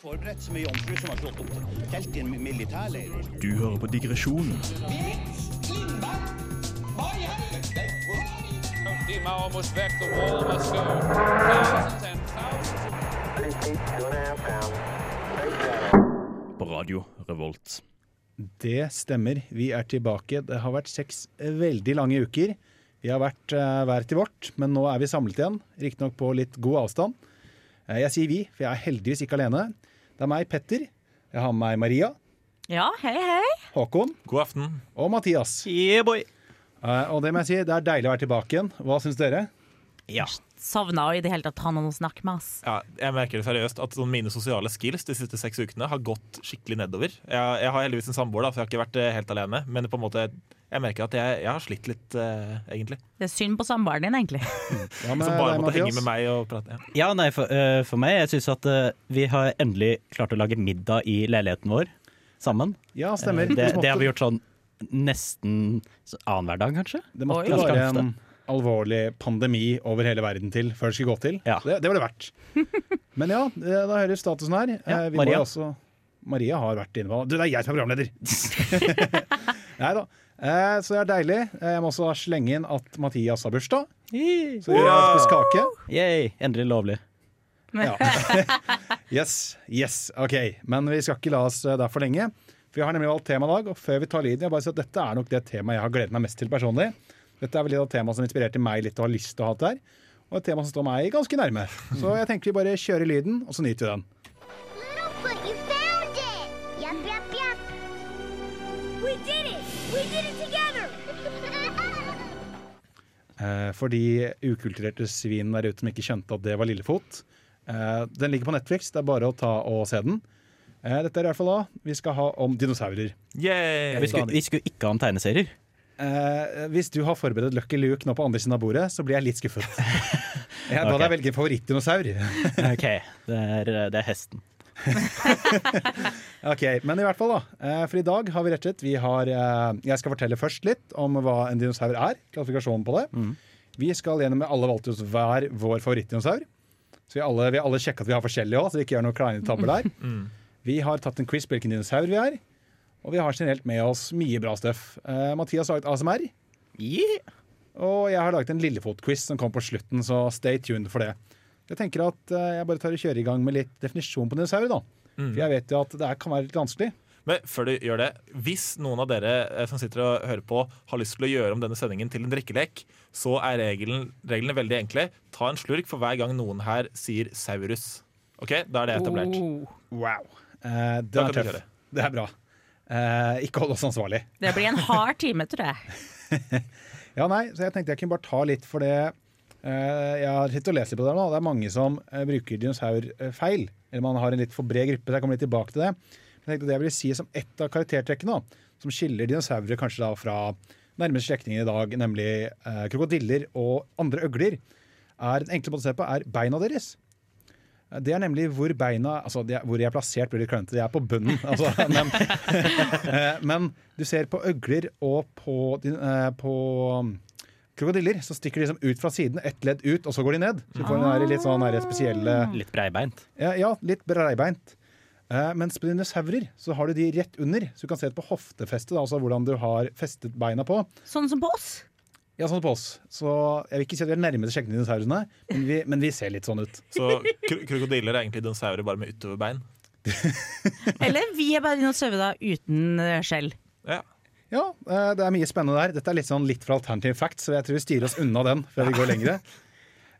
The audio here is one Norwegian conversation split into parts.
Forberedt så mye jomfru som har slått opp telt i en militærleir. Du hører på Digresjon Die Mauer muss weg, the wall must go. Thousands and thousands. på Radio Revolt. Det stemmer. Vi er tilbake. Det har vært seks veldig lange uker. Vi har vært uh, hver til vårt, men nå er vi samlet igjen. Riktignok på litt god avstand. Eh, jeg sier vi, for jeg er heldigvis ikke alene. Det er meg, Petter. Jeg har med meg Maria, Ja, hei, hei. Håkon God aften. og Mathias. Yeah, boy. Uh, og det må jeg si, det er deilig å være tilbake igjen. Hva syns dere? Ja. Savna å i det hele tatt ha noen å snakke med, ass. Ja, jeg merker det seriøst at sånn mine sosiale skills de siste seks ukene har gått skikkelig nedover. Jeg, jeg har heldigvis en samboer, da, for jeg har ikke vært eh, helt alene. Men på en måte, jeg merker at jeg, jeg har slitt litt, uh, egentlig. Det er synd på samboeren din, egentlig. Ja, men, Som bare måtte henge med meg og prate. Ja. Ja, nei, for, uh, for meg, jeg syns at uh, vi har endelig klart å lage middag i leiligheten vår sammen. Ja, stemmer. Det, det har vi gjort sånn nesten så- annenhver dag, kanskje. det måtte Oi. være Ganske en alvorlig pandemi over hele verden til før det skulle gå til. Ja. Det, det var det verdt. Men ja, eh, da hører statusen her. Ja, Eh, vi Maria. også Maria har vært inne på Du, det er jeg som er programleder! Nei da. Eh, så det er deilig. Jeg må også slenge inn at Mathias har bursdag. Så vi har spist kake. Yay, endelig lovlig. Ja. yes, yes, ok. Men vi skal ikke la oss der for lenge. For Vi har nemlig valgt tema i dag, og før vi tar lyden, jeg bare si at dette er nok det temaet jeg har gledet meg mest til personlig. Dette er vel et av temaet som inspirerte meg litt og har lyst til å ha det her. Og et tema som står meg ganske nærme. Så jeg tenker vi bare kjører lyden, og så nyter vi den. Littlefoot, you found it! Yup, yup, yup. We did it! We did it together! Eh, for de ukulturerte svin der ute som ikke skjønte at det var Lillefot. Eh, den ligger på Netflix, det er bare å ta og se den. Eh, dette er i hvert fall da vi skal ha om dinosaurer. Yay! Vi skulle, vi skulle ikke ha om tegneserier. Eh, hvis du har forberedt Lucky Luke nå på andre siden av bordet, så blir jeg litt skuffet. Jeg ba okay. deg velge en favorittdinosaur. OK, det er, det er hesten. Ok, Men i hvert fall, da. Eh, for i dag har vi rett og slett vi har, eh, Jeg skal fortelle først litt om hva en dinosaur er. Klassifikasjonen på det. Vi skal gjennom med alle valgte oss hver vår favorittdinosaur. Så vi alle, vi har alle sjekka at vi har forskjellige òg, så vi ikke gjør noen kleine tabber der. Vi har tatt en quiz på hvilken dinosaur vi er. Og vi har generelt med oss mye bra støff. Uh, Mathias har laget ASMR. Og jeg har laget en Lillefot-quiz som kom på slutten, så stay tuned for det. Jeg tenker at uh, jeg bare tar og kjører i gang med litt definisjon på dinosaur. da. For jeg vet jo at det kan være litt vanskelig. Men før du gjør det, hvis noen av dere eh, som sitter og hører på, har lyst til å gjøre om denne sendingen til en drikkelek, så er regelen, reglene veldig enkle. Ta en slurk for hver gang noen her sier saurus. OK, da er det etablert. Oh, Wow. Eh, den kan er. Det er bra. Eh, ikke hold oss ansvarlig. det blir en hard time, tror jeg. Ja, nei, så jeg tenkte jeg kunne bare ta litt for det eh, Jeg har sittet og lest litt på det nå. Det er mange som eh, bruker dinosaur eh, feil. Eller man har en litt for bred gruppe, så jeg kommer litt tilbake til det. Jeg tenkte det jeg ville si som ett av karaktertrekkene, da, som skiller dinosaurer kanskje da fra nærmeste slektninger i dag, nemlig eh, krokodiller og andre øgler, er den enkle måten å se på er beina deres. Det er nemlig hvor beina Altså, de er, hvor de er plassert, blir litt klønete. De er på bunnen. Altså, men, eh, men du ser på øgler og på, eh, på um, krokodiller, så stikker de liksom ut fra siden, ett ledd ut, og så går de ned. Så du får den litt sånn der spesielle Litt breibeint. Ja, ja litt breibeint. Eh, mens på dinosaurer så har du de rett under, så du kan se det på hoftefestet, altså hvordan du har festet beina på. Sånn som på oss. Ja, sånn på oss. Så jeg vil ikke si at vi er nærmeste slektning til dinosaurene, men vi, men vi ser litt sånn ut. Så kro krokodiller er egentlig dinosaurer bare med utoverbein. Eller vi er bare dinosaurer uten eh, skjell. Ja. Ja, eh, det er mye spennende der. Dette er litt sånn litt fra alternative facts, så jeg tror vi styrer oss unna den før vi går lengre.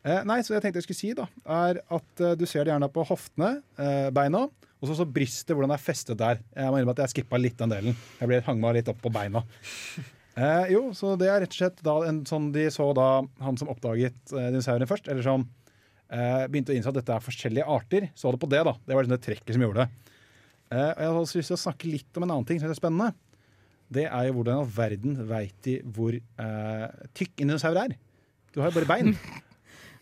Eh, nei, så jeg tenkte jeg skulle si, da, er at du ser det gjerne på hoftene, eh, beina, og så, så brystet, hvordan det er festet der. Jeg må innrømme at jeg skippa litt den delen. Jeg ble hang meg litt opp på beina. Eh, jo, så det er rett og slett da en sånn de så da han som oppdaget eh, dinosaurene først, eller som eh, begynte å innse at dette er forskjellige arter, så det på det, da. Det var liksom det trekket som gjorde det. Eh, og jeg har også lyst til å snakke litt om en annen ting som er spennende. Det er jo hvordan i all verden veit de hvor eh, tykk en dinosaur er. Du har jo bare bein.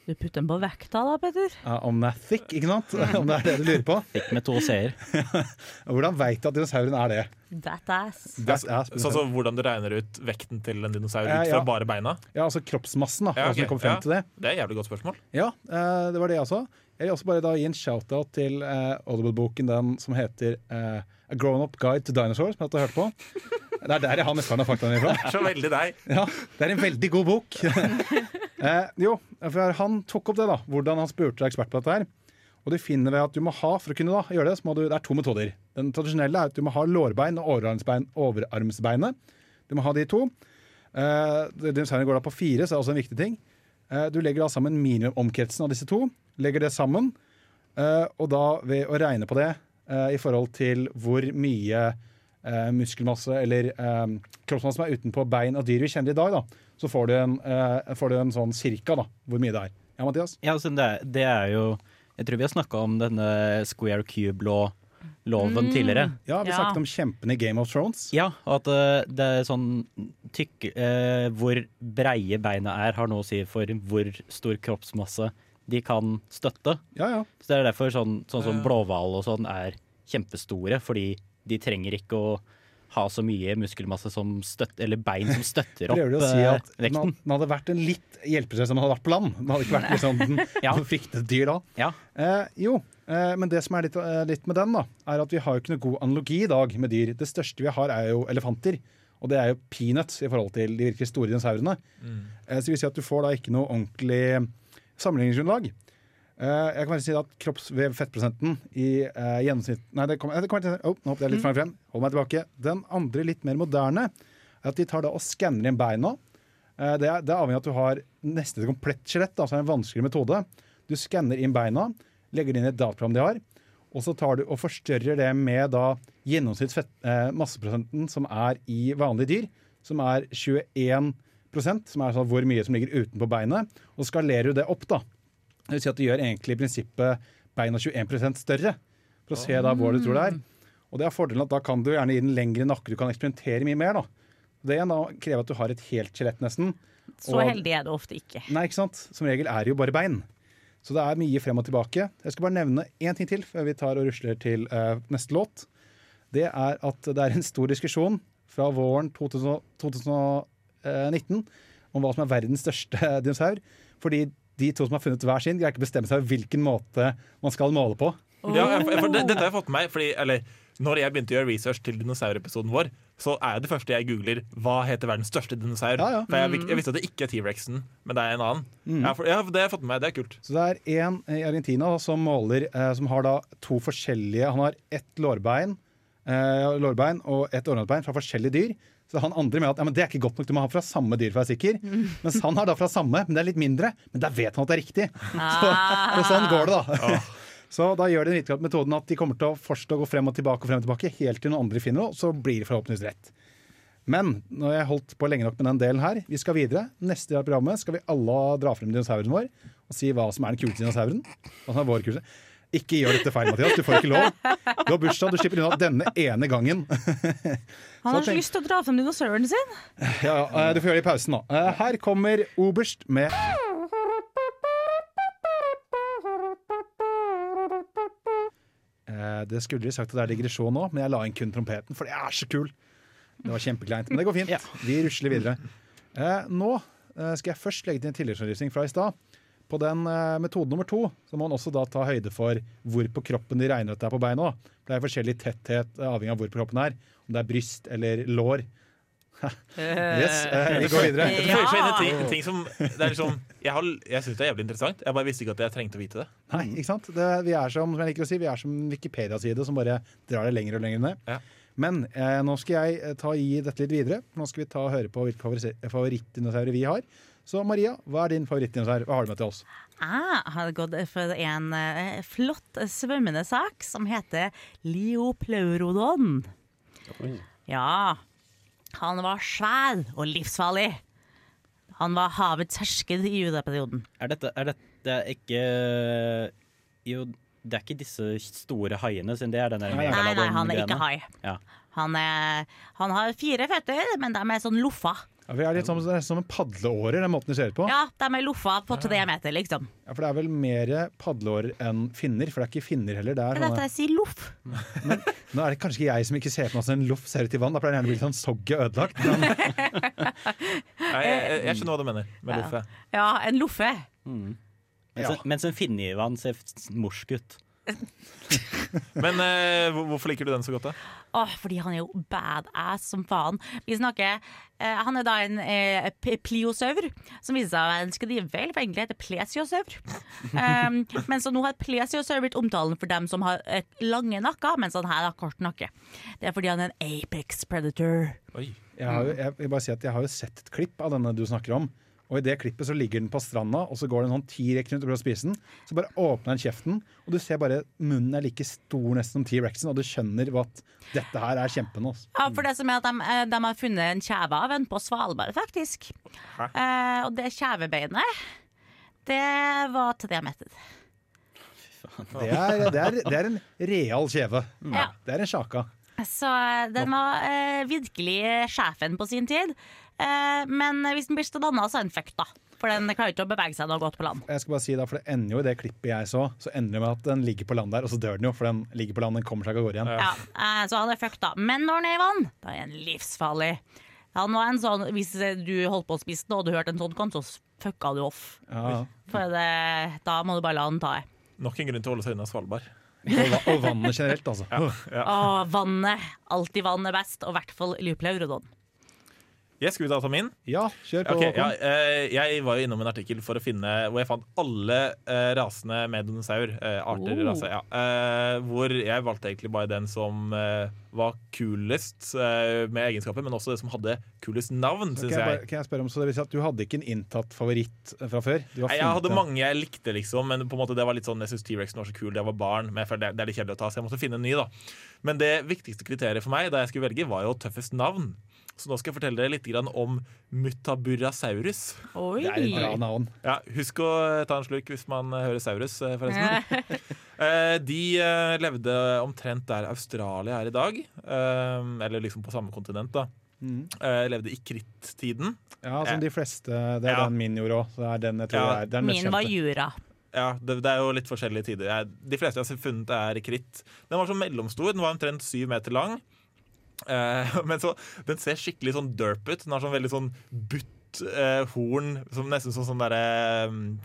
Du putter den på vekta da, Petter. Ja, om den er thick, ikke sant? Om det er det du lurer på. Thick med to c-er. Hvordan veit du at dinosauren er det? That ass. That ass. Sånn som hvordan du regner ut vekten til en dinosaur ut fra ja. bare beina? Ja, altså kroppsmassen, da. Ja, okay. kom frem ja. til det. Det er et jævlig godt spørsmål. Ja, eh, det var det jeg også Jeg vil også bare da gi en shout-out til eh, Audible-boken den som heter eh, A Grown Up Guide to Dinosaurs, som jeg har hørt på. Det er der jeg har mesteparten av faktaene fra. Det er så veldig deg. Ja, det er en veldig god bok. Eh, jo, for han tok opp det, da. Hvordan han spurte ekspert på dette her. Og du finner ved at du må ha, for å kunne da gjøre det, så må du, det er to metoder. Den tradisjonelle er at du må ha lårbein og overarmsbein, overarmsbeinet. Du må ha de to. Eh, Dinosaurene går da på fire, så det er også en viktig ting. Eh, du legger da sammen minimumomkretsen av disse to. Legger det sammen. Eh, og da ved å regne på det eh, i forhold til hvor mye eh, muskelmasse eller eh, kroppsmasse som er utenpå bein og dyr vi kjenner i dag, da, så får du en, eh, får du en sånn cirka da, hvor mye det er. Ja, Mathias? Ja, altså, det, er- det er jo Jeg tror vi har snakka om denne square cube-law-loven tidligere. Ja, vi Ja. snakket om kjempene i Game of Thrones. Ja, og at uh, det er sånn tykk uh, Hvor breie beina er, har noe å si for hvor stor kroppsmasse de kan støtte. Ja, ja. Så det er derfor sånn, sånn som blåhval og sånn er kjempestore, fordi de trenger ikke å ha så mye muskelmasse som støtter, eller bein som støtter opp Prøver du å si eh, at den vekten. hadde- den hadde vært en litt hjelpeløs som hadde vært på land? Den hadde ikke vært liksom den Ja. fryktet dyr da. Ja. Eh, jo, eh, men det som er litt, eh, litt med den, da, er at vi har jo ikke noe god analogi i dag med dyr. Det største vi har, er jo elefanter. Og det er jo peanuts i forhold til de virkelig store dinosaurene. Eh, så det vil si at du får da ikke noe ordentlig sammenligningsgrunnlag. Eh, jeg kan bare si at kroppsvev-fettprosenten i eh, gjennomsnitt Nei, det kommer, det kommer oh, Nå hoppet jeg litt frem, frem. Hold meg tilbake. Den andre, litt mer moderne, er at de tar da og skanner inn beina. Eh, det, er, det er avhengig av at du har nesten et komplett skjelett, altså en vanskelig metode. Du skanner inn beina, legger det inn i et dataprogram de har, og så tar du og forstørrer det med da gjennomsnittsmasseprosenten eh, som er i vanlige dyr, som er 21% som er sånn hvor mye som ligger utenpå beinet, og skalerer du det opp, da. Det vil si at du gjør egentlig i prinsippet beina 21 større, for å se da hvor du tror det er. Og det er fordelen at da kan du gjerne gi den lengre nakke, du kan eksperimentere mye mer, da. Det igjen da krever at du har et helt skjelett, nesten. Så Og- heldig er det ofte ikke. Nei, ikke sant? Som regel er det jo bare bein. Så det er mye frem og tilbake. Jeg skal bare nevne én ting til før vi tar og rusler til uh, neste låt. Det er at det er en stor diskusjon fra våren 2000, 2019 om hva som er verdens største dinosaur. Fordi de to som har funnet hver sin, greier ikke bestemme seg hvilken måte man skal måle på. Ja, for, for det, dette har jeg fått med meg fordi, eller, Når jeg begynte å gjøre research til dinosaurepisoden vår, så er det første jeg googler hva heter verdens største dinosaur. Ja, ja. For jeg, jeg visste at det ikke er T-rexen, men det er en annen. Ja, for, ja, det har jeg fått med meg, det er kult. Så det er en i Argentina da, som måler eh, Som har da to forskjellige Han har ett lårbein, eh, lårbein og ett århåndsbein fra forskjellige dyr. Så han andre mener at ja, men det er ikke godt nok, du må ha fra samme dyr for å være sikker. Mens han har da fra samme, men det er litt mindre. Men der vet han at det er riktig. Så, og sånn går det, da. Så da gjør den vitenskapelige metoden at de kommer til å fortsette å gå frem og tilbake og frem og tilbake helt til noen andre finner noe, så blir det forhåpentligvis rett. Men nå har jeg holdt på lenge nok med den delen her. Vi skal videre. Neste del av programmet skal vi alle dra frem dinosauren vår og si hva som er den kuleste dinosauren. Hva som er vår kuleste. Ikke gjør dette feil, Mathias. Du får ikke lov. Du har bursdag, du slipper unna denne ene gangen. Han har Så så lyst til å dra frem dinosauren sin. Ja, eh, Du får gjøre det i pausen, da. Eh, Her kommer Oberst med Eh, Det skulle de sagt at det er digresjon nå, men jeg la inn kun trompeten, for det er så kul. Det var kjempekleint, men det går fint. Vi rusler videre. Eh, Nå skal jeg først legge til en tilleggsanalysing fra i stad. På den eh, metode nummer to så må man også da ta høyde for hvor på kroppen de regner at det er på beina. Det er forskjellig tetthet eh, avhengig av hvor på kroppen det er. Om det er bryst eller lår. yes, eh, vi går videre. I ting, ting som det er liksom, Jeg, har- jeg syns det er jævlig interessant. Jeg bare visste ikke at jeg trengte å vite det. Nei, ikke sant? Det, vi er som, som jeg liker å si, vi er som Wikipedia-side som bare drar det lenger og lenger ned. Ja. Men eh, nå skal jeg ta gi dette litt videre. Nå skal vi ta og høre på hvilke favori- favorittdinosaurer vi har. Så Maria, hva er din favorittdinosaur? Hva har du med til oss? Jeg har gått for en eh, flott svømmende sak som heter Leopleurodon. Ja, han var svær og livsfarlig. Han var havets hersker i judaperioden. Er dette, er dette ikke Jo, det er ikke disse store haiene, siden det er den der Nei, Nei, han er ikke hai. Ja. Han, er, han har fire føtter, men de er sånn loffa. Ja, vi er litt som, det er som en padleårer, den måten de ser ut på. Ja. det de er loffa på tre meter, liksom. For det er vel mer padleårer enn finner, for det er ikke finner heller. Det Det er er dette jeg sier loff. nå er det kanskje ikke jeg som ikke ser på meg som en loff ser ut i vann. Da pleier det gjerne å bli sånn sogget ødelagt. Men, Jeg, jeg, jeg skjønner hva du mener med loffe. Ja, en loffe. Mens, Ja. en- finne i vann ser morsk ut. Men eh, hvorfor liker du den så godt, da? Åh, fordi han er jo badass som faen. Vi snakker eh, Han er da en eh, pliosaur, som viser seg å være en skrivefeil, for egentlig heter plesiosaur. Um, men så nå har plesiosaur blitt omtalen for dem som har et lange nakker, mens han her har kort nakke. Det er fordi han er en apex predator. Oi. Jeg, har jo, jeg vil bare si at jeg har jo sett et klipp av denne du snakker om. Og i det klippet så ligger den på stranda, og så går det en sånn T-rex rundt og prøver å spise den. Så bare åpner den kjeften, og du ser bare munnen er like stor nesten som T-rexen, og du skjønner at dette her er kjempende. Altså. Ja, for det som er at de, eh, de har funnet en kjeve av en på Svalbard, faktisk. Eh, og det kjevebeinet, det var til meter. Det er, det, er, det er en real kjeve. Ja. Det er en sjaka. Så eh, den var eh, virkelig sjefen på sin tid. Eh, men hvis den blir danna, så er den fucked, da. For den klarer ikke å bevege seg noe godt på land. Jeg skal bare si da, for Det ender jo i det klippet jeg så, så ender det med at den ligger på land der, og så dør den jo, for den ligger på land, den kommer seg ikke av gårde igjen. Ja, eh, så han er fucked, da. Men når den er i vann, da er den livsfarlig. Han var en sånn, Hvis du holdt på å spise den, og du hørte en sånn kant, så fucka du off. Ja. For det, da må du bare la den ta. Nok en grunn til å holde seg unna Svalbard. Og, og vannet generelt, altså. Å, vannet. Alltid vann er best, og i hvert fall Luplaurodon. Jeg skulle ta ta min. Ja, kjør på. Okay, ja, eh, jeg var jo innom en artikkel for å finne hvor jeg fant alle eh, rasene med dinosaur. eh, arter, Oh. rase, ja. Hvor jeg valgte egentlig bare den som var kulest med egenskaper, men også det som hadde kulest navn, syns jeg, bare, kan jeg spørre om, så det vil si at Du hadde ikke en inntatt favoritt fra før? Nei, jeg hadde mange jeg likte, liksom, men på en måte det var litt sånn, jeg synes T-rexen var så kul da jeg var barn. Men det, det er litt kjedelig å ta, så jeg måtte finne en ny. da Men det viktigste kriteriet for meg da jeg skulle velge, var jo tøffest navn. Så nå skal jeg fortelle dere litt om Mutaburasaurus. Oi! Det er et bra navn. Ja, Husk å ta en slurk hvis man eh, hører saurus, eh, forresten. Eh, De levde omtrent der Australia er i dag. Eller liksom på samme kontinent, da. Eh, Levde i krittiden. Ja, som de fleste. Det er Ja. den min gjorde òg. Er den Ja. det den Min var jura. Ja, det, det er jo litt forskjellige tider. De fleste jeg har funnet, er kritt. Den var så mellomstor. Den var omtrent syv meter lang. Eh, men så, den ser skikkelig sånn derp ut. Den har sånn veldig sånn butt eh, horn, som nesten sånn sånn derre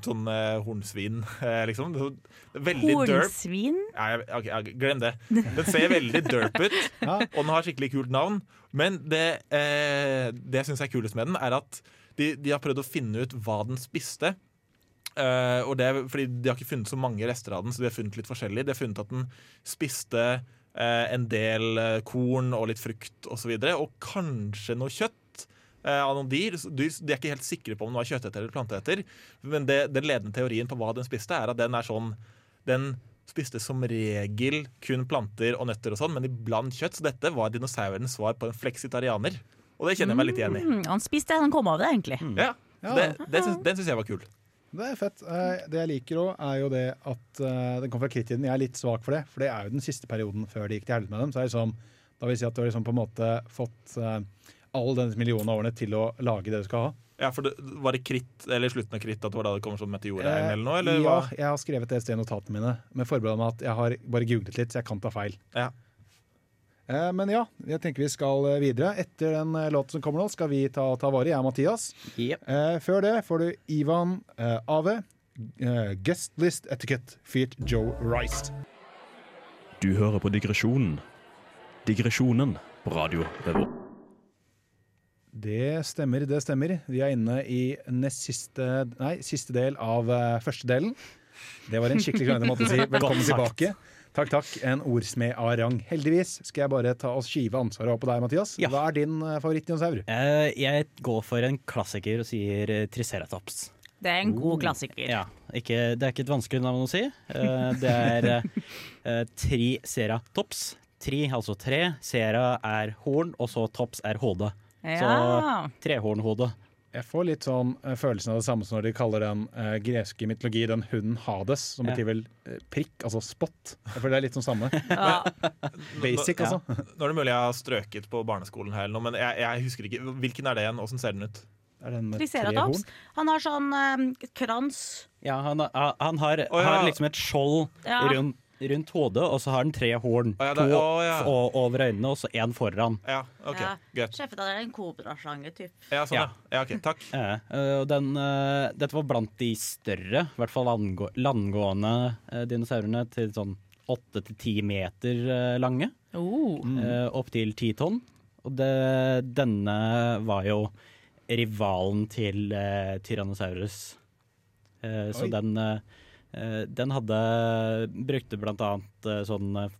Sånn eh, hornsvin, eh, liksom. Så, veldig derp. Hornsvin? Ja, jeg, ok, ja, glem det. Den ser veldig derp ut, Ja. og den har skikkelig kult navn. Men det, eh, det jeg syns er kulest med den, er at de, de har prøvd å finne ut hva den spiste. Eh, og det fordi De har ikke funnet så mange rester av den, så de har funnet litt forskjellig. De har funnet at den spiste en del eh, korn og litt frukt osv., og, så videre, og kanskje noe kjøtt. eh, Av noen dyr. De er ikke helt sikre på om den var kjøtteter eller planteeter. Men det, den ledende teorien på hva den spiste, er at den er sånn Den spiste som regel kun planter og nøtter og sånn, men iblant kjøtt. Så dette var dinosaurens svar på en fleksitarianer. Og det kjenner jeg meg litt igjen i. Mm, han spiste det han kom over, egentlig. Mm. Ja. det, det syns, Den syns jeg var kul. Det er fett. Eh, Det jeg liker òg, er jo det at eh, den kommer fra krittiden. Jeg er litt svak for det, for det er jo den siste perioden før det gikk til helvete med dem. Så er det liksom, da vil jeg si at du har liksom på en måte fått All alle denne millionen av årene til å lage det du skal ha. Ja, for det, Var det kritt, eller slutten av kritt at det var da det kom sånn meteorregn eller noe? Eller ja, hva? jeg har skrevet det et i notatene mine, med forbehold om at jeg har bare googlet litt, så jeg kan ta feil. Ja. Eh, Men ja, jeg tenker vi skal eh, videre. Etter den eh, låten som kommer nå, skal vi ta, ta vare. Jeg er Mathias. Yep. Eh, før det får du Ivan Ave, Guest List Etiquette feat Joe Rice. Du hører på Digresjonen. Digresjonen på radio Revolt. Det stemmer, det stemmer. Vi er inne i nest siste, nei, siste del av første delen. Det var en skikkelig krangle måte å si. Velkommen tilbake. Takk, takk. En ordsmed av rang. Heldigvis skal jeg bare ta og skyve ansvaret over på deg, Mathias. Ja. Hva er din uh, favorittdinosaur? Uh, jeg går for en klassiker og sier eh, Triceratops. Det er en god klassiker. Ja, ikke, det er ikke et vanskelig navn å si. Eh, det er uh, Triceratops. Tri, altså tre. Sera er horn, og så tops er hode. Ja. Så trehornhode. Jeg får litt sånn eh, følelsen av det samme som når de kaller den eh, greske mytologi den hunden Hades, som Ja. betyr vel eh, prikk, altså spot. Jeg føler det er litt sånn samme. Ja. Basic, altså. Nå er det mulig jeg har strøket på barneskolen her, men jeg, jeg husker ikke. Hvilken er det igjen? Åssen ser den ut? Er den med Triceratops. Han har sånn eh, krans. Ja, han, han har, oh, ja. har liksom et skjold Ja. rundt rundt hodet, og så har den tre horn. Å, ja, det- to å, ja. over øynene, og så én foran. Ja, OK. Ja. Greit. Sjef, det er en kobraslange, typ. Ja, sånn, ja. ja ok, Takk. Eh, eh, den, uh, dette var blant de større, i hvert fall landgå landgående uh, dinosaurene, til sånn åtte til ti meter uh, lange. Oh. Uh, Opptil ti tonn. Og det, denne var jo rivalen til Tyrannosaurus. Eh, så Oi. den, den hadde Brukte blant annet eh, sånn eh,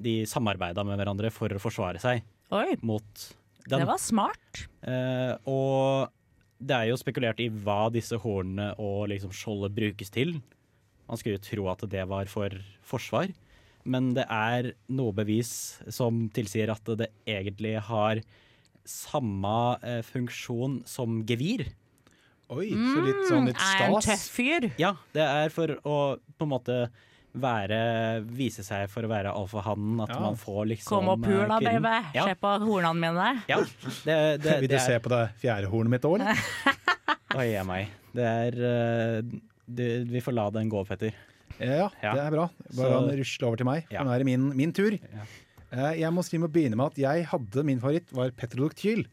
De samarbeida med hverandre for å forsvare seg Oi, mot den. det var smart. Eh, og det er jo spekulert i hva disse hornene og liksom skjoldet brukes til. Man skulle jo tro at det var for forsvar, men det er noe bevis som tilsier at det egentlig har samme eh, funksjon som gevir. Oi, så litt sånn litt Er en stas. tøff fyr. Ja, det er for å på en måte være Vise seg for å være alfahannen. At Ja. man får liksom Kom og pul da, eh, baby. Ja, Se på hornene mine. ja. Det, det, Vil det du se er, på det fjerde hornet mitt òg, eller? Oi, jeg meg. Det er eh, det, Vi får la den gå, Petter. Ja, Ja. det er bra. Bare Så- han rusler over til meg. Ja. For nå er det min, min tur. Ja. Eh, Jeg må si med å begynne med at jeg hadde min favoritt var petrodoktyl.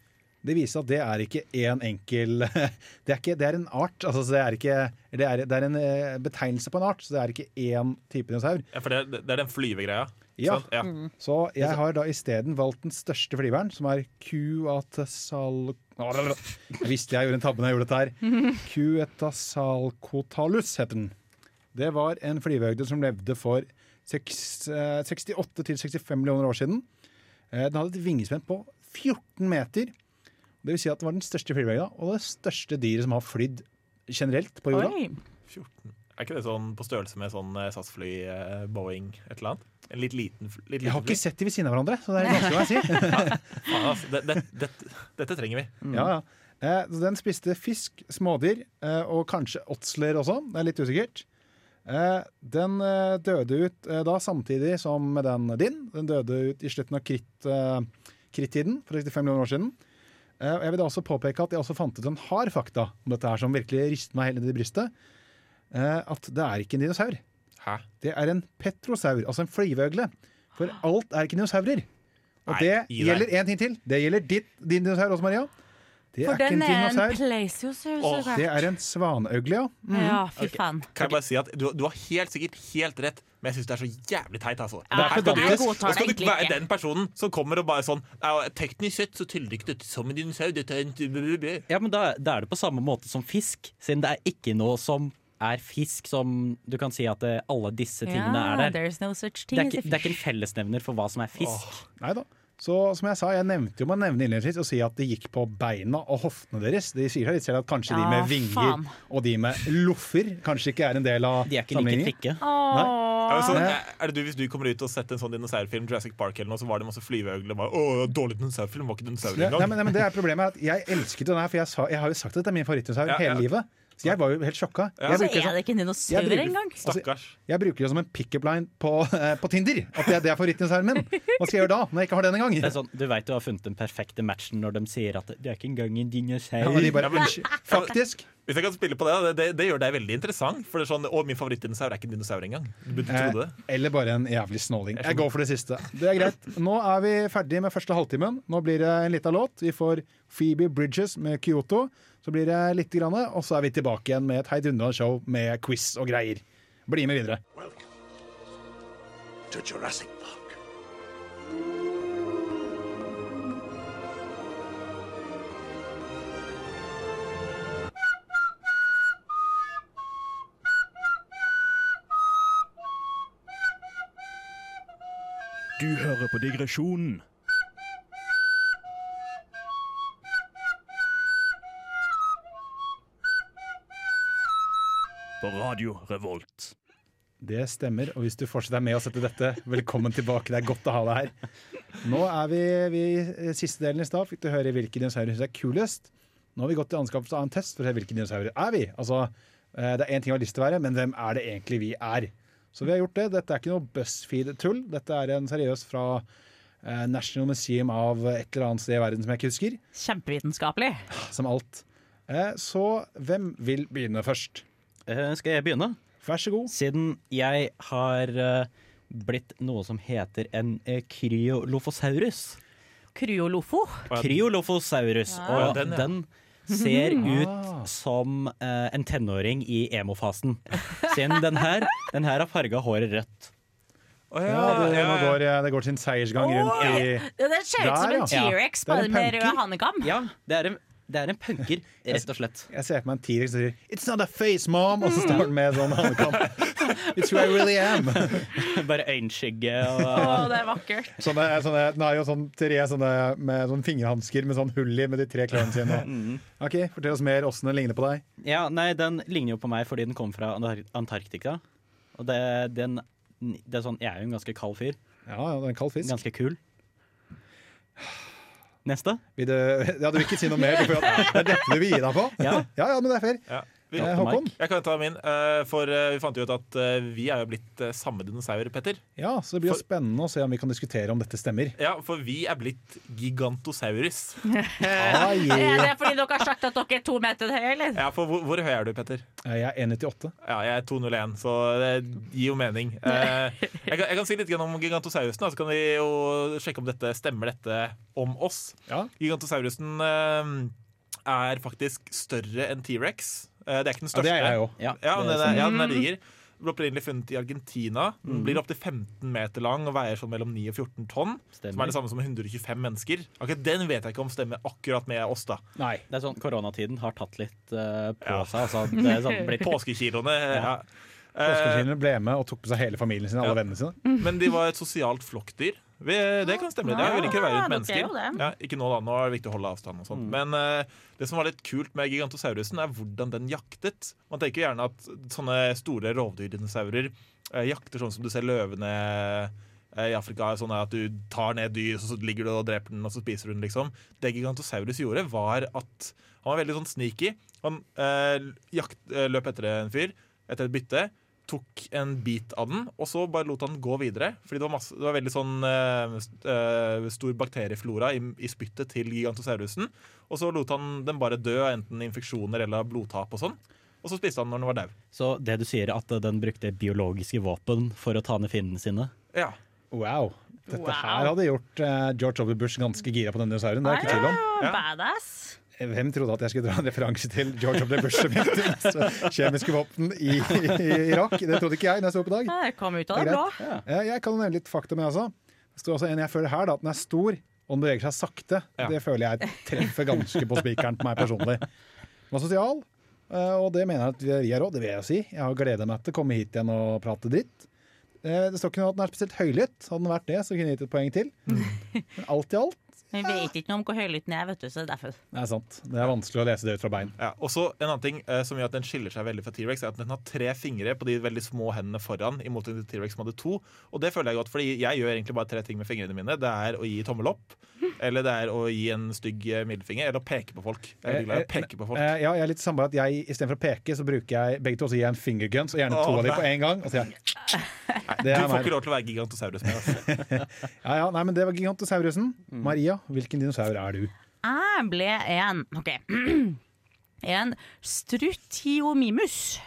Det viser at det er ikke én enkel det er, ikke, det er en art. Altså, det, er ikke, det, er, det er en eh, betegnelse på en art, så det er ikke én type dinosaur. Ja, for det, det er den flyvegreia. Ja. ja. Mm. Så jeg har da isteden valgt den største flyveren, som er Cuatasal... Jeg visste jeg gjorde en tabbe når jeg gjorde dette her. Cuetasalcotalus heter den. Det var en flyveøgde som levde for seks- eh, 68 til 65 millioner år siden. Eh, Den hadde et vingespenn på 14 meter. Det vil si at det var den største flyveøgda, og det største dyret som har flydd generelt på jorda. Oi. 14. Er ikke det sånn på størrelse med sånn eh, SAS-fly, eh, Boeing, et eller annet? En litt liten, litt Jeg har fly? ikke sett de ved siden av hverandre, så det er vanskelig å si. ja, altså, det, det, det, dette trenger vi. Ja, ja. Eh, den spiste fisk, smådyr eh, og kanskje åtsler også. Det er litt usikkert. Eh, den døde ut da samtidig som med den din. Den døde ut i slutten av kritt, krittiden for 65 millioner år siden. Eh, jeg vil da også påpeke at jeg også fant ut en hard fakta om dette her som virkelig rister meg helt ned i brystet. Eh, at det er ikke en dinosaur. Hæ? Det er en petrosaur, altså en flyveøgle. For alt er ikke dinosaurer. Og Nei, det gjelder én ting til. Det gjelder ditt, din dinosaur også, Maria. Det For er den en er en plesiosaur, så Åh. Det er en svanøgle, ja. Ja, fy faen. Kan jeg bare si at du, du har helt sikkert helt rett, men jeg syns det er så jævlig teit. altså. Ja, Her skal du, skal det du egentlig være ikke. den personen som kommer og bare sånn «Ja, Teknisk sett så teller ikke dette som en dinosaur. Dette er en. Ja, men da, da er det på samme måte som fisk, siden det er ikke noe som er fisk som du kan si at eh, alle disse tingene Ja, er der. no such Det er, ikke, det er ikke en fellesnevner for hva som er fisk. Nei da. Så som jeg sa, jeg nevnte jo med å nevne innledningsvis og si at det gikk på beina og hoftene deres. De sier seg litt selv at kanskje de med vinger faen. og de med loffer kanskje ikke er en del av De er ikke like sammenligningen. Ja, men sånn, er det du, Hvis du kommer ut og setter en sånn dinosaurfilm, Jurassic Park eller noe, så var det masse flyveøgler og bare, Å, dårlig dinosaurfilm, var ikke dinosaur Ja, engang. nei, men, nei, men det er problemet er at Jeg elsket den her, for jeg, sa, jeg har jo sagt at det er min favorittdinosaur Ja, ja. hele livet. Så jeg var jo helt sjokka. Ja. Jeg Så bruker, er det ikke en dinosaur engang. Stakkars. som, jeg bruker det som en pick-up line på, eh, på Tinder. At det, det er favorittdinosauren min. Hva skal jeg gjøre da, når jeg ikke har den engang? Sånn, du veit du har funnet den perfekte matchen når de sier at det er ikke engang en dinosaur. Ja, de bare, Ja, men- faktisk. Hvis jeg kan spille på det, det, det, det gjør deg veldig interessant. For det er sånn, Å, min favorittdinosaur er ikke en dinosaur engang. Eh, eller bare en jævlig snåling. Jeg går for det siste. Det er greit. Nå er vi ferdig med første halvtimen. Nå blir det en liten låt. Vi får Phoebe Bridges med Kyoto. Så blir det litt, grann, og så er vi tilbake igjen med et heidundrende show med quiz og greier. Bli med videre. Welcome to Jurassic Park. Du hører på Digresjonen. På Radio Revolt. Det stemmer, og hvis du fortsatt er med oss etter dette, velkommen tilbake. Det er godt å ha deg her. Nå er vi, vi i siste delen i stad. Fikk du høre hvilke dinosaurer du syns er kulest. Nå har vi gått til anskaffelse av en test for å se hvilke dinosaurer er vi. Altså, eh, det er én ting vi har lyst til å være, men hvem er det egentlig vi er? Så vi har gjort det. Dette er ikke noe BuzzFeed-tull. Dette er en seriøs fra eh, National Museum av et eller annet sted i verden som jeg ikke husker. Kjempevitenskapelig. Som alt. Eh, Så hvem vil begynne først? Eh, skal jeg begynne? Vær så god. Siden jeg har eh, blitt noe som heter en eh, kryolofosaurus. Kryolofo. Kryolofosaurus. Ja. Og Ja, den, den, ser Ah. ut som eh, en tenåring i emo-fasen. Siden den her, den her har farga håret rødt. Oh, Ja, ja, det, ja, ja. går, det går sin seiersgang rundt i Det det ser ut som en. T-rex, Det bare med rød hanekam. Ja, det er en, det er en punker, rett og slett. Jeg ser for meg en T-rex som sier 'It's not a face, mom!' Og så står den med sånn hannekam. It's who I really am. Bare øyenskygge Å, og det er vakkert. Sånne, sånne, den har jo sånn tre sånne med sånn fingerhansker med sånn hull i med de tre klørne sine. Mm. Ok, Fortell oss mer åssen den ligner på deg. Ja, nei, den ligner jo på meg fordi den kom fra Antarktika. Og det, den, det er sånn, jeg er jo en ganske kald fyr. Ja, ja, det er en kald fisk. Ganske kul. Neste. Vil du, ja, du vil ikke si noe mer? Det er dette du vil gi deg på? Ja. ja, ja men det er fair. Ja. Vi, Håkon? jeg kan ta min, eh, for eh, vi fant jo ut at eh, vi er jo blitt samme dinosaur, Petter. Ja, så det blir jo For- spennende å se om vi kan diskutere om dette stemmer. Ja, for vi er blitt gigantosaurus. Ah, Er det fordi dere har sagt at dere er to meter høye, eller? Ja, for hvor, hvor høy er du, Petter? Jeg er 1,98. Ja, jeg er 201, så det gir jo mening. Eh, jeg, kan, jeg kan si litt om gigantosaurusen, så kan vi jo sjekke om dette stemmer dette om oss. Ja. Gigantosaurusen er faktisk større enn T-rex. Eh, det er ikke den ja, største. det er jeg òg. Ja, Ja, den er sånn. ja, den er diger. Ble opprinnelig funnet i Argentina. Den blir opptil 15 meter lang og veier sånn mellom 9 og 14 tonn. Som er det samme som 125 mennesker. Akkurat Den vet jeg ikke om stemmer akkurat med oss, da. Nei. Det er sånn, Koronatiden har tatt litt uh, på Ja. seg. Altså, det er sånn, blir... Påskekiloene. Ja. Påskeskillene ble med og tok på seg hele familien sin, alle Ja. vennene sine. men de var et sosialt flokkdyr. Vi, det kan stemme. Det vil ikke være Ja, ut dere er mennesker. Ja, ikke nå, da. Nå er det viktig å holde avstand. og sånt. Men uh, det som var litt kult med gigantosaurusen, er hvordan den jaktet. Man tenker gjerne at sånne store rovdyrdinosaurer uh, jakter sånn som du ser løvene eh, i Afrika. Sånn at du tar ned dyr, så ligger du og dreper den, og så spiser du den. liksom. Det Gigantosaurus gjorde, var at han var veldig sånn sneaky. Han eh, jakt, eh, løp etter en fyr, etter et bytte. Tok en bit av den, og så bare lot han gå videre. Fordi det var, masse, det var veldig sånn eh, stor bakterieflora i, i spyttet til gigantosaurusen. Og så lot han den bare dø av enten infeksjoner eller blodtap og sånn. Og så spiste han når den var daud. Så det du sier, er at eh, den brukte biologiske våpen for å ta ned fiendene sine? Ja. Wow. Dette Wow. her hadde gjort uh, George W. Bush ganske gira på denne dinosauren. Det er ikke tvil om. Ja. Badass. Hvem trodde at jeg skulle dra en referanse til George W. Bush og mente kjemiske våpen i, i Irak? Det trodde ikke jeg når jeg så på i dag. Det kom ut av Det det bra. Ja. Jeg kan nevne litt fakta med altså. Det står også en jeg føler her, da, at den er stor og den beveger seg sakte. Ja. Det føler jeg treffer ganske på spikeren på meg personlig. Den var sosial, eh, og det mener jeg at vi er òg, det vil jeg si. Jeg har gleda meg til å komme hit igjen og prate dritt. Eh, Det står ikke noe at den er spesielt høylytt. Hadde den vært det, så kunne jeg gitt et poeng til. Men alt i alt, Vi vet ikke noe om hvor høylytt den er, vet du, så det er derfor. det er sant. Det er vanskelig å lese det ut fra bein. Ja, og så En annen ting eh, som gjør at den skiller seg veldig fra T-rex, er at den har tre fingre på de veldig små hendene foran, i motsetning til T-rex som hadde to. Og det føler jeg godt, fordi jeg gjør egentlig bare tre ting med fingrene mine. Det er å gi tommel opp, eller det er å gi en stygg eh, middelfinger, eller å peke på folk. Jeg er veldig glad i å peke på folk. Eh, ja, jeg er litt samme at jeg Istedenfor å peke, så bruker jeg begge to, så gir jeg en fingergun, så og gjerne to av dem på en gang. Og sier jeg, Nei, du får meg. ikke lov til å være gigantosaurus mer. Altså. ja, ja, nei, men det var gigantosaurusen. Mm. Hvilken dinosaur er du? Jeg ble en OK. En strutiomimus.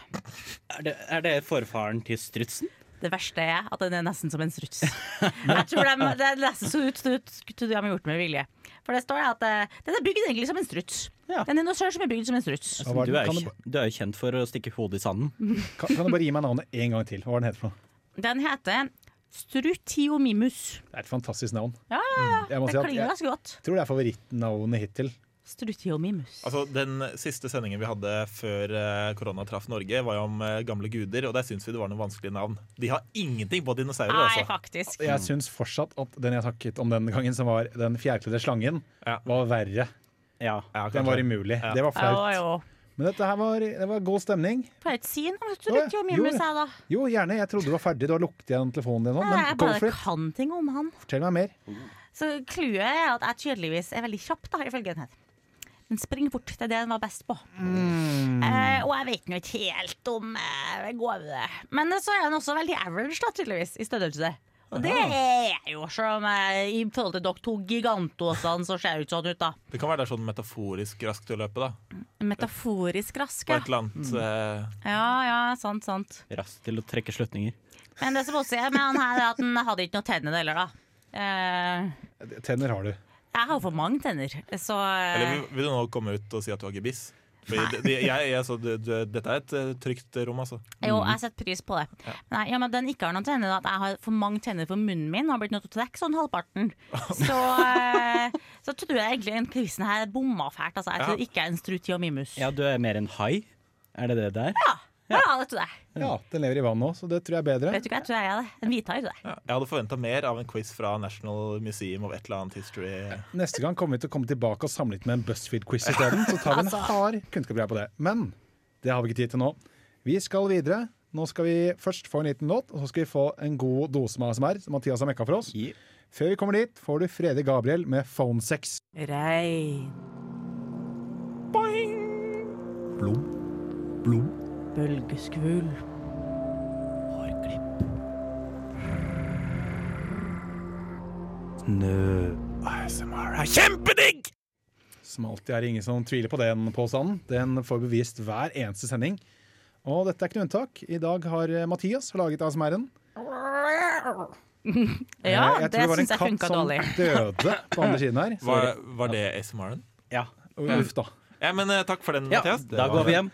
Er det, er det forfaren til strutsen? Det verste er at den er nesten som en struts. Jeg tror de, Det er nesten så ut ut- de har gjort med vilje. For det står at eh, den er bygd egentlig som en struts. Ja. En dinosaur som er bygd som en struts. Altså, Du er, jo, du, du er jo kjent for å stikke hodet i sanden. kan, kan du bare gi meg navnet en gang til? Hva var den heter for noe? Den heter strutiomimus. Det er et fantastisk navn. Ja, ja, ja. Jeg Det si klinger ganske godt. tror det er favorittnavnet hittil. Strutiomimus. Altså, Den siste sendingen vi hadde før eh, korona traff Norge, var jo om eh, gamle guder, og der syns vi det var noen vanskelige navn. De har ingenting på dinosaurer, Nei, altså. faktisk. Jeg syns fortsatt at den jeg snakket om den gangen, som var den fjærkledde slangen, Ja. var verre. Ja. Ja, Den var umulig. Ja. Det var flaut. jo. Men dette her var, det var god stemning. Får jeg ikke si noe Jo, strutiomimus, jo. jeg, da? Jo, gjerne. Jeg trodde du var ferdig. Du har lukket igjen telefonen din. nå. Men Jeg go bare for it. kan ting om han. Fortell meg mer. Så clouet er at jeg tydeligvis er veldig kjapp, da, ifølge den her. Den springer fort. Det er det den var best på. Mm. Eh, og jeg vet nå ikke helt om eh, det. Men så er den også veldig average, da, tydeligvis, i størrelse. Og det er jo, som om i forhold til dere to gigantosene, så ser det ikke sånn ut, da. Det kan være det er sånn metaforisk raskt å løpe, da. Metaforisk rask, På ja. et eller annet eh, Ja, ja, sant, sant. Raskt til å trekke slutninger. Men det som også er med han her, er at han hadde ikke noe tenner heller, da. Eh, Tenner har du. jeg har for mange tenner, så eh, Eller vil, vil du nå komme ut og si at du har gebiss? Fordi det, det, jeg, jeg, så, det, det, dette er et eh, trygt rom, altså. Jo, jeg setter pris på det. Nei, ja, men den ikke har noen tenner, at jeg har for mange tenner for munnen min og har blitt nødt til å trekke sånn halvparten. Så, eh, så tror jeg egentlig den quizen her bomma fælt. Altså, jeg tror Ja. ikke jeg er en strutiamimus. Ja, du er mer en hai? Er det det der? Ja, ja, det tror jeg. Ja, den lever i vann nå, så det tror jeg er bedre. Vet du hva, jeg tror jeg er det. En hvithai, tror jeg. Ja, jeg hadde forventa mer av en quiz fra National Museum of et eller annet history. Neste gang kommer vi til å komme tilbake og samle litt med en BuzzFeed-quiz isteden. Så tar vi en Altså. hard kunnskapsgreie på det. Men det har vi ikke tid til nå. Vi skal videre. Nå skal vi først få en liten låt, og så skal vi få en god dose med ASMR, som Mathias har mekka for oss. Yeah. Før vi kommer dit, får du Frede Gabriel med Phone Sex. Rein, Blom, blom. Bølgeskvul, hårklipp. ASMR er kjempedigg! Som alltid er det ingen som tviler på den påstanden. Den får bevist hver eneste sending. Og dette er ikke noe unntak. I dag har eh, Mathias laget ASMR-en. Ja, det syns jeg funka dårlig. Jeg tror det var en katt som dårlig. døde på andre siden her. Var, var det ASMR-en? Ja. Uff da. Ja, men eh, takk for den, ja. Mathias. Det Da var- går vi hjem.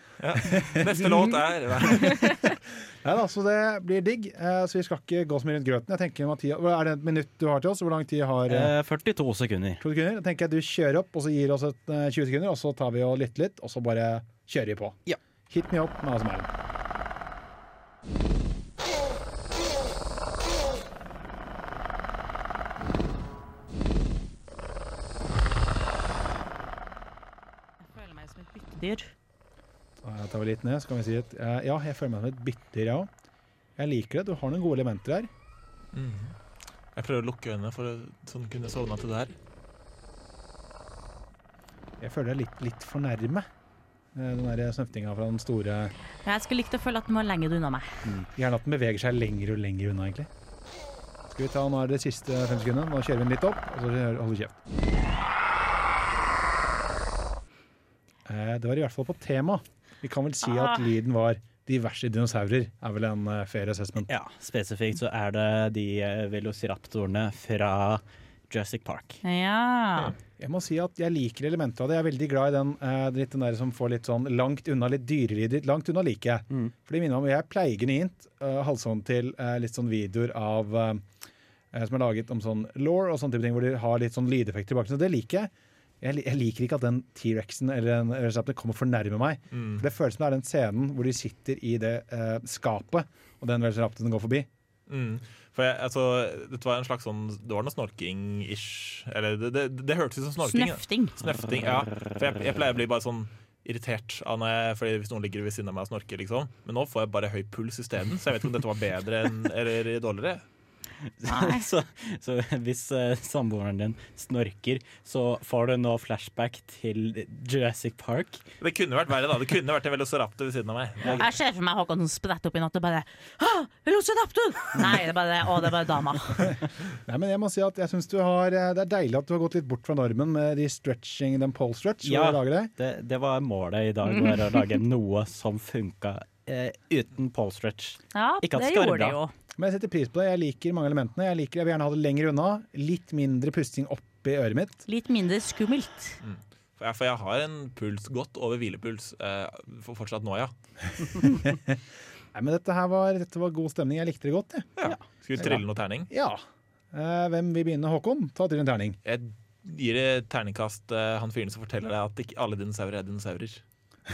Neste låt er Nei da, så det blir digg. Eh, Så vi skal ikke gå så mye rundt grøten. Jeg tenker, Mathias, hva Er det et minutt du har til oss? Hvor lang tid har eh, Eh, 42 sekunder. To sekunder. Da tenker jeg du kjører opp, og så gir oss et, eh, 20 sekunder, og så tar vi og lytter litt, og så bare kjører vi på. Ja. Hit me up med ASMR. Litt ned, så kan vi si at eh, ja, jeg føler meg som et bitter, jeg òg. Jeg liker det. Du har noen gode elementer her. Jeg prøver å lukke øynene for å sånn kunne sovne til det her. Jeg føler deg er litt, litt for nærme. eh, Den der snøftinga fra den store Jeg skulle likt å føle at den var lenger unna meg. Gjerne at den beveger seg lenger og lenger unna, egentlig. Skal vi ta nå er det siste fem sekundene. Nå kjører vi den litt opp, og så holder vi kjeft. Eh, Det var i hvert fall på tema. Vi kan vel si at Ah. lyden var diverse dinosaurer, er vel en uh, fair assessment. Ja, Spesifikt så er det de eh, velociraptorene fra Jurassic Park. Ja. Jeg må si at jeg liker elementer av det. Jeg er veldig glad i den, uh, den der som får litt sånn langt unna, litt dyrelyder. Langt unna liker jeg. Mm. For de minner meg om Jeg pleier genuint uh, halshånd til uh, litt sånn videoer av eh, som er laget om sånn law og sånne type ting, hvor de har litt sånn lydeffekter i bakgrunnen. Så det liker jeg. Jeg, jeg liker ikke at den T-rexen eller en Velociraptor kommer for nærme meg. Mm. For Det føles som det er den scenen hvor de sitter i det eh, skapet, og den resepten går forbi. Mm. For jeg, altså, dette var en slags sånn Det var noe snorking-ish. Eller det, det, det hørtes ut som snorking. Snøfting. Snøfting, ja. For jeg, jeg pleier å bli bare sånn irritert av når jeg, fordi hvis noen ligger ved siden av meg og snorker. liksom Men nå får jeg bare høy puls isteden, så jeg vet ikke om dette var bedre enn, eller dårligere. Så, så hvis uh, samboeren din snorker, så får du nå flashback til Jurassic Park. Det kunne vært verre, da. Det kunne vært en velociraptor ved siden av meg. Jeg ser for meg Håkon som spretter opp i natt og bare «Hå, Velociraptor! Nei, det er bare, å, det er bare dama. Nei, men jeg må si at jeg syns du har eh, Det er deilig at du har gått litt bort fra normen med de stretching, den pole stretch. Ja. det. Det, det var målet i dag, var å lage noe som funka Uh, uten pole stretch. Ja, Ikke at det skarra. gjorde det jo. Men jeg setter pris på det. Jeg liker mange elementene. Jeg, liker, jeg vil gjerne ha det lenger unna. Litt mindre pusting oppi øret mitt. Litt mindre skummelt. For jeg, for jeg har en puls godt over hvilepuls eh, for fortsatt nå, ja. Nei, men dette her var, dette var god stemning. Jeg likte det godt. jeg. ja. Skal vi trille noe terning? Ja. Eh, hvem vil begynne? Håkon? Ta til en terning. Jeg gir et terningkast eh, han fyren som forteller deg at ikke alle dinosaurer er dinosaurer.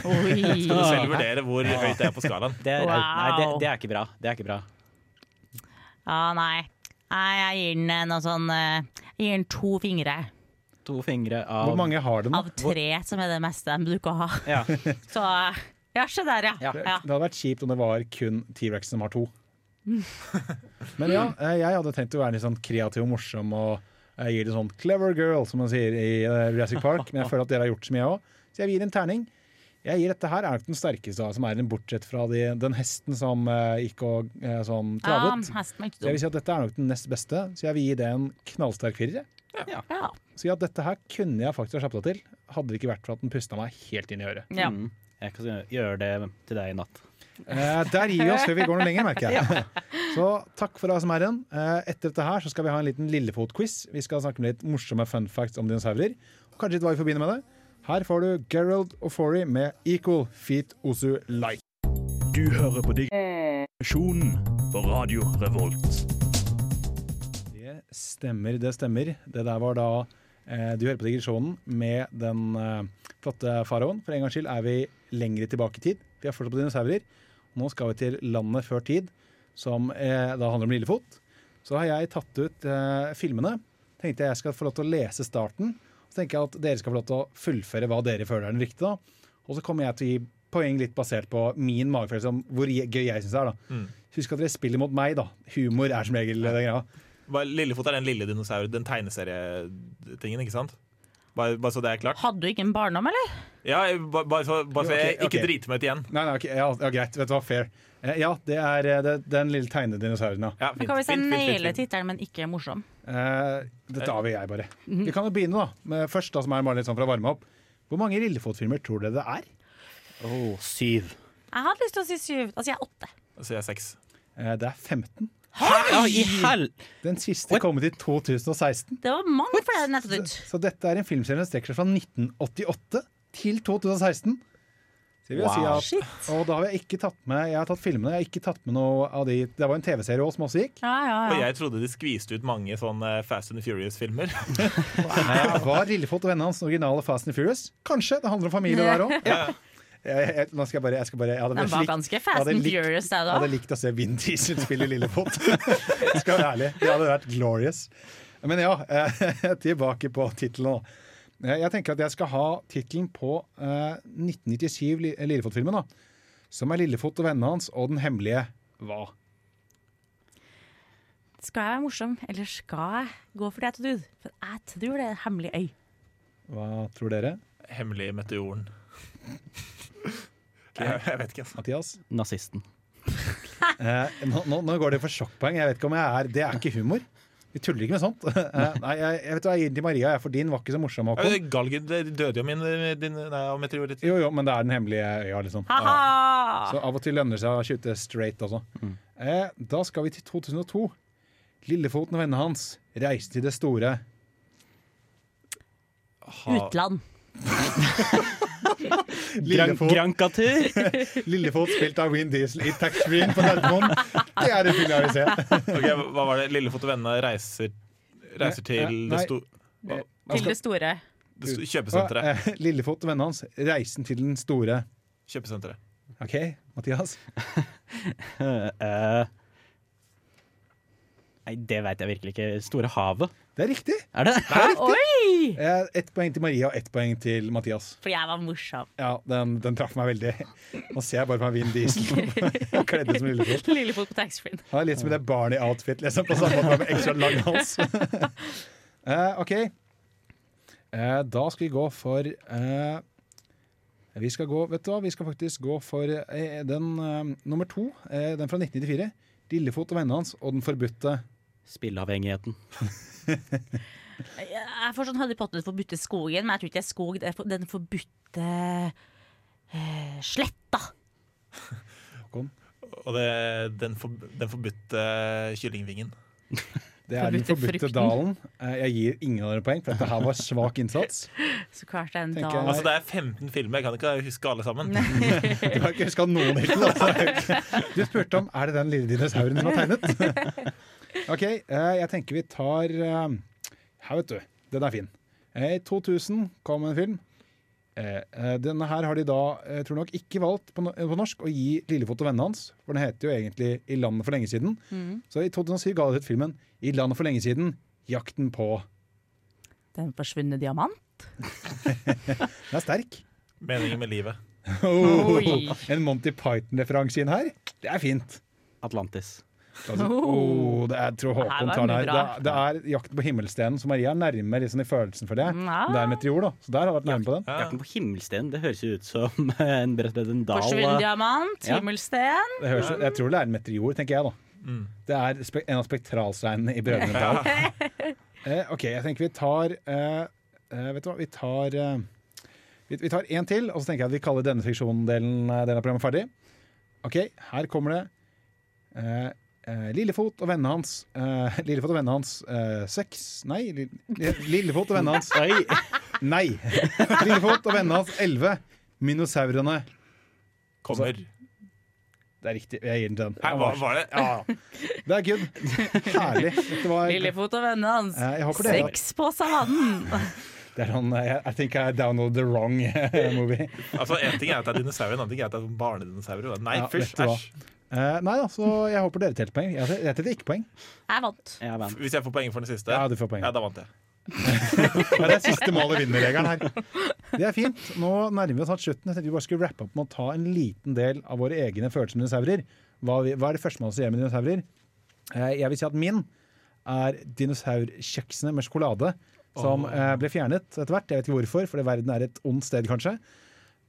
Oi. Skal du selv vurdere hvor høyt det er på skalaen. Det, er- Wow. Nei, det, det er ikke bra. Det er ikke bra. Ja, nei. Nei, jeg gir den eh, noe sånn eh, Jeg gir den to fingre. To fingre av Hvor mange har den? Av tre, som er det meste de bruker å ha. Ja. Så eh, ja, se der, ja. Ja. ja. Det hadde vært kjipt om det var kun T-rex som har to. Men ja, jeg hadde tenkt å være litt sånn kreativ og morsom og jeg gir det sånn 'clever girl', som man sier i Jurassic Park. Men jeg føler at dere har gjort så mye òg, så jeg gir en terning. Jeg gir dette her er nok den sterkeste som er den, bortsett fra de, den hesten som uh, gikk og uh, sånn Ja, travet. hesten var ikke Så jeg vil si at dette er nok den nest beste, så jeg vil gi det en knallsterk firer. Ja. Så ja, dette her kunne jeg faktisk ha slappet av til, hadde det ikke vært for at den pusta meg helt inn i øret. Ja. Mm. Jeg kan gjøre det til deg i natt. Eh, der gir vi oss før vi går noe lenger, merker jeg. Så takk for ASMR-en. Eh, etter dette her så skal vi ha en liten Lillefot-quiz. Vi skal snakke om litt morsomme fun facts om dinosaurer. Og kanskje litt hva vi forbinder med det. Her får du Gerald Ofori med Equal Feet Osu Light. Du hører på digresjonen på Radio Revolt. Det stemmer, det stemmer. Det der var da eh, Du hører på digresjonen med den eh, flotte faraoen. For en gangs skyld er vi lengre tilbake i tid. Vi er fortsatt på dinosaurer. Nå skal vi til landet før tid, som eh, da handler om Lillefot. Så har jeg tatt ut eh, filmene. Tenkte jeg skal få lov til å lese starten. Så tenker jeg at dere skal få lov til å fullføre hva dere føler er den riktige. da. Og så kommer jeg til å gi poeng litt basert på min magefølelse om hvor gøy jeg syns det er. da. Husk at dere spiller mot meg, da. Humor er som regel den greia. Lillefot er den lille dinosaur, den tegneserietingen, ikke sant? Bare, bare så det er klart. Hadde du ikke en barndom, eller? Ja, bare, så, bare så jeg okay, ok. ikke driter meg ut igjen. Nei, nei, okay, ja, ja, greit. Vet du hva, fair. Eh, ja, det er eh, det, den lille tegnedinosauren, ja. Ja, Men fint, kan vi si naile tittelen, men ikke morsom? Eh, dette avgjør jeg bare. Mhm. Vi kan jo begynne, da. Med først, da, som er bare litt sånn for å varme opp. Hvor mange Lillefot-filmer tror dere det er? Oh, syv. Jeg hadde lyst til å si syv. Sier jeg åtte. Så sier jeg seks. Eh, det er 15. Ja. Den siste kom ut i 2016. Det var mange flere nettopp ut. Så dette er en filmserie som strekker seg fra 1988 til 2016. Wow. si at, og da har jeg ikke tatt med Jeg har tatt filmene, jeg har ikke tatt med noe av de Det var en TV-serie også som også gikk. Ja, ja, Og jeg trodde de skviste ut mange sånne Fast and Furious-filmer. wow. Var Lillefot og vennene hans originale Fast and Furious? Kanskje. Det handler om familie der òg. Jeg, jeg, nå skal jeg bare, jeg skal bare jeg hadde Den var ganske Fast and Furious, det Jeg da. hadde likt å se Vin Diesel spille Lillefot. skal være ærlig. Det hadde vært glorious. Men ja, eh, tilbake på tittelen. da. Jeg tenker at jeg skal ha tittelen på eh, 1997 Lillefot-filmen. da. Som er 'Lillefot og vennene hans og den hemmelige hva'. Skal jeg være morsom, eller skal jeg gå for det jeg trodde? For jeg tror det er en hemmelig øy. Hva tror dere? Hemmelig meteoren. Jeg, jeg vet ikke, altså. Mathias? Nazisten. Eh, nå, nå, nå går det for sjokkpoeng. Jeg vet ikke om jeg er Det er ikke humor. Vi tuller ikke med sånt. Eh, nei, jeg, jeg vet hva, jeg gir den til Maria, jeg, for din var ikke så morsom. Håkon. Eh, Galgen det døde jo min din, nei, av meteoritt. Jo, jo, men det er den hemmelige øya, liksom. Ha-ha! Så av og til lønner det seg å skyte straight også. Eh, da skal vi til 2002. Lillefoten og vennene hans reiste til det store Utland. Lillefot, Grankatur. Lillefot spilt av Win Diesel i taxfree-en på Gardermoen. Det er det film jeg vil se. Ok, hva var det? Lillefot og vennene reiser, reiser til det, nei. sto, hva- Til det store. det sto, kjøpesenteret. Eh, Lillefot og vennene hans reisen til den store Kjøpesenteret. OK, Mathias? Eh, Nei, det veit jeg virkelig ikke. Store havet. Det er riktig. Er det? Oi! Eh, Ett poeng til Maria og ett poeng til Mathias. Fordi jeg var morsom. Ja, den, den traff meg veldig. Nå ser jeg bare på meg Vin Diesel kledd ut som Lillefot. Lillefot på taxfree-en. Ja, litt som i det Barney-outfit, liksom, på samme måte med ekstra lang hals. uh, OK. Uh, da skal vi gå for uh, Vi skal gå, vet du hva, vi skal faktisk gå for eh, den eh, nummer to. Eh, den fra 1994. Lillefot og vennene hans og Den forbudte Spilleavhengigheten. Jeg får sånn Harry Potter forbudte skogen, men jeg tror ikke det er skog. Det er den forbudte eh, sletta. Og det, den, for, den forbudte kyllingvingen. Det er Den Forbudte frukten. dalen. Eh, jeg gir ingen av dere poeng, for dette her var svak innsats. Så klart det er en Tenker dal. jeg- Altså Det er 15 filmer, jeg kan ikke huske alle sammen. Du har ikke huska noen hittil. Altså. Du spurte om er det den lille dinosauren som har tegnet. OK, eh, jeg tenker vi tar eh, Her, vet du. Den er fin. Eh, I 2000 kom en film. Eh, eh, Denne her har de da, jeg tror nok ikke valgt på, norsk å gi Lillefot og vennene hans. For den heter jo egentlig I landet for lenge siden. Så i 2007 ga de ut filmen I landet for lenge siden. Jakten på Den forsvunne diamant. Den er sterk. Meningen med livet. Oh, en Monty Python-referanse inn her. Det er fint. Atlantis. Altså, oh, det er, jeg tror Håkon tar det her. Det, er- det er jakten på himmelstenen, så Maria er nærme liksom, i følelsen for det. Ja. Det er meteor, da. Så der har jeg vært nærme på den. Ja. Jakten på himmelstenen' det høres jo ut som en Brett en dal. Forsvunnet diamant, Ja. himmelsten. Det høres, jeg tror det er en meteor, tenker jeg, da. Mm. Det er en av spektralsteinene i Brødrene Dal. eh, OK, jeg tenker vi tar eh, eh, Vet du hva, vi tar eh, vi, vi tar én til, og så tenker jeg at vi kaller denne fiksjondelen eh, delen av programmet ferdig. OK, her kommer det. Eh, Lillefot og vennene hans eh, Lillefot og vennene hans eh, seks Nei, Li- Li- Lillefot og vennene hans Nei! Lillefot og vennene hans elleve. Minosaurene. Kommer. Det er riktig. Jeg gir den til den. Hva var, var det? Ja, det er good. Herlig. Var Lillefot og vennene hans. Eh, Sex på savannen. Det er sånn I, think I downloaded the wrong movie. Altså, En ting er at det er dinosaurer, en annen ting er at det er barnedinosaurer. Nei, Ja, fysj, æsj. Eh, nei da, så jeg håper dere telte poeng. Jeg, jeg telte ikke poeng. Jeg vant. jeg vant. Hvis jeg får poeng for den siste, Ja, du får poeng. ja, da vant jeg. Ja, det er siste målet vinner-regelen her. Det er fint. Nå nærmer vi oss snart slutten. Jeg tenkte vi bare skulle rappe opp med å ta en liten del av våre egne følelser med dinosaurer. Hva, vi, hva er det første man sier med dinosaurer? Eh, jeg vil si at min er dinosaurkjeksene med sjokolade. Som eh, ble fjernet etter hvert. Jeg vet ikke hvorfor, fordi verden er et ondt sted, kanskje.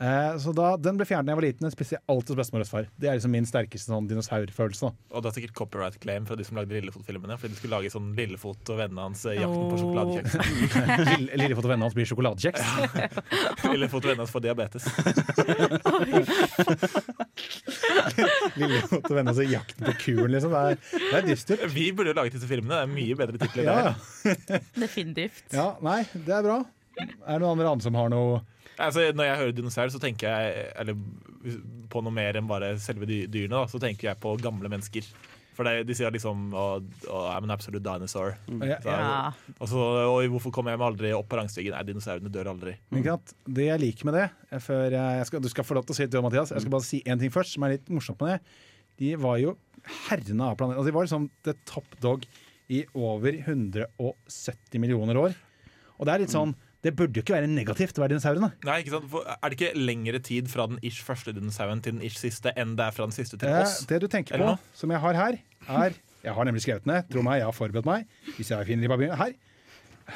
Eh, så da Den ble fjernet da jeg var liten. Den spiste jeg alltid hos bestemor og far. Det er liksom min sterkeste sånn dinosaurfølelse. da. Og det er sikkert copyright claim fra de som lagde Lillefot-filmene. Fordi de skulle lage sånn Lillefot og vennene hans eh, Jakten på sjokoladekjeks. Lille- Lillefot og vennene hans blir sjokoladekjeks. Lillefot og vennene hans får diabetes. Lillefot og vennene hans i jakten på kuren, liksom. Det er, det er dystert. Vi burde jo laget disse filmene. Det er mye bedre titler. Ja, der. ja. Definitivt. ja, nei, det er bra. Er det noen andre andre som har noe Altså, når jeg hører dinosaur, så tenker jeg eller, på noe mer enn bare selve dyrene. Da, så tenker jeg på gamle mennesker. For det, de sier liksom oh, oh, I'm an absolute dinosaur. Ja, Så, Ja. Og så Oi, hvorfor kommer jeg meg aldri opp på rangstigen? Nei, dinosaurene dør aldri. Ikke sant? Det jeg liker med det før jeg, jeg skal, Du skal få lov til å si det, Mathias. Jeg skal bare si én ting først, som er litt morsomt med det. De var jo herrene av planeten. Altså, de var liksom the top dog i over 170 millioner år. Og det er litt sånn Det burde jo ikke være negativt å være dinosaurene. Nei, ikke sant? For er det ikke lengre tid fra den ish første dinosauren til den ish siste enn det er fra den siste til oss? det du tenker på, som jeg har her, er Jeg har nemlig skrevet ned. Tro meg, jeg har forberedt meg. Hvis jeg finner i papiret. Her.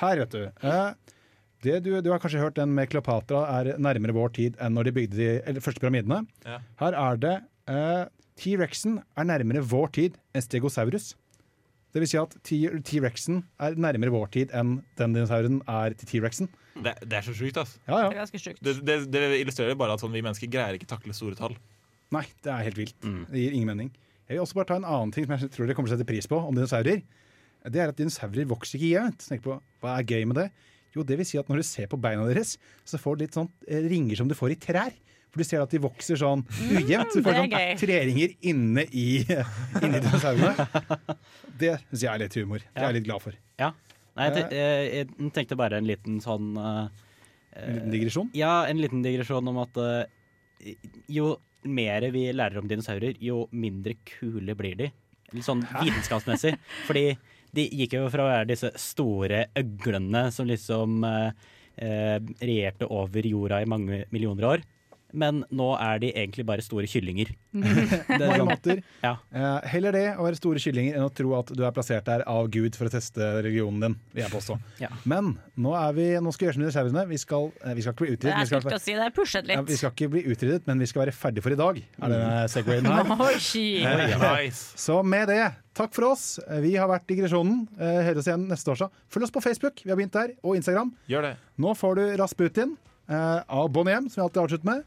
Her, vet du. Eh, det du, du har kanskje hørt den med Kleopatra er nærmere vår tid enn når de bygde de eller, første pyramidene. Ja. Her er det eh, T-rexen er nærmere vår tid enn Stegosaurus. Det vil si at T-rexen er nærmere vår tid enn den dinosauren er til T-rexen. Det, det er så sjukt, altså. Ja, Det er ganske sjukt. Det, det, det illustrerer bare at sånn, vi mennesker greier ikke takle store tall. Nei, det er helt vilt. Det gir ingen mening. Jeg vil også bare ta en annen ting som jeg tror dere kommer til å sette pris på om dinosaurer. Det er at dinosaurer vokser ikke jevnt. Tenk på, Hva er gøy med det? Jo, det vil si at når du ser på beina deres, så får du litt sånn eh, ringer som du får i trær. For du ser at de vokser sånn ujevnt. Så du får sånn gøy. treringer inne i, inni dinosaurene. Det syns jeg er litt humor. Det er jeg litt glad for. Ja. Nei, jeg, jeg, jeg tenkte bare en liten sånn uh, En liten digresjon. Ja, en liten digresjon om at uh, jo mer vi lærer om dinosaurer, jo mindre kule blir de. Litt sånn vitenskapsmessig. Fordi de gikk jo fra å være disse store øglene som liksom eh, eh, regjerte over jorda i mange millioner år. Men nå er de egentlig bare store kyllinger. Det er sånn, ja. Eh, heller det å være store kyllinger enn å tro at du er plassert der av Gud for å teste religionen din, vil jeg påstå. Ja. Men nå, er vi, nå skal vi gjøre som dinosaurene. Vi skal, eh, vi skal ikke bli utryddet. Vi skal, å si det. Pushet ja, vi skal ikke bli utryddet, men vi skal være ferdig for i dag. Er det Segwayen her? Nice. Så med det, takk for oss. Vi har vært Digresjonen. Eh, oss igjen neste torsdag. Følg oss på Facebook, vi har begynt der, og Instagram. Gjør det. Nå får du Rasputin eh, av Bonnie M, som vi alltid avslutter med.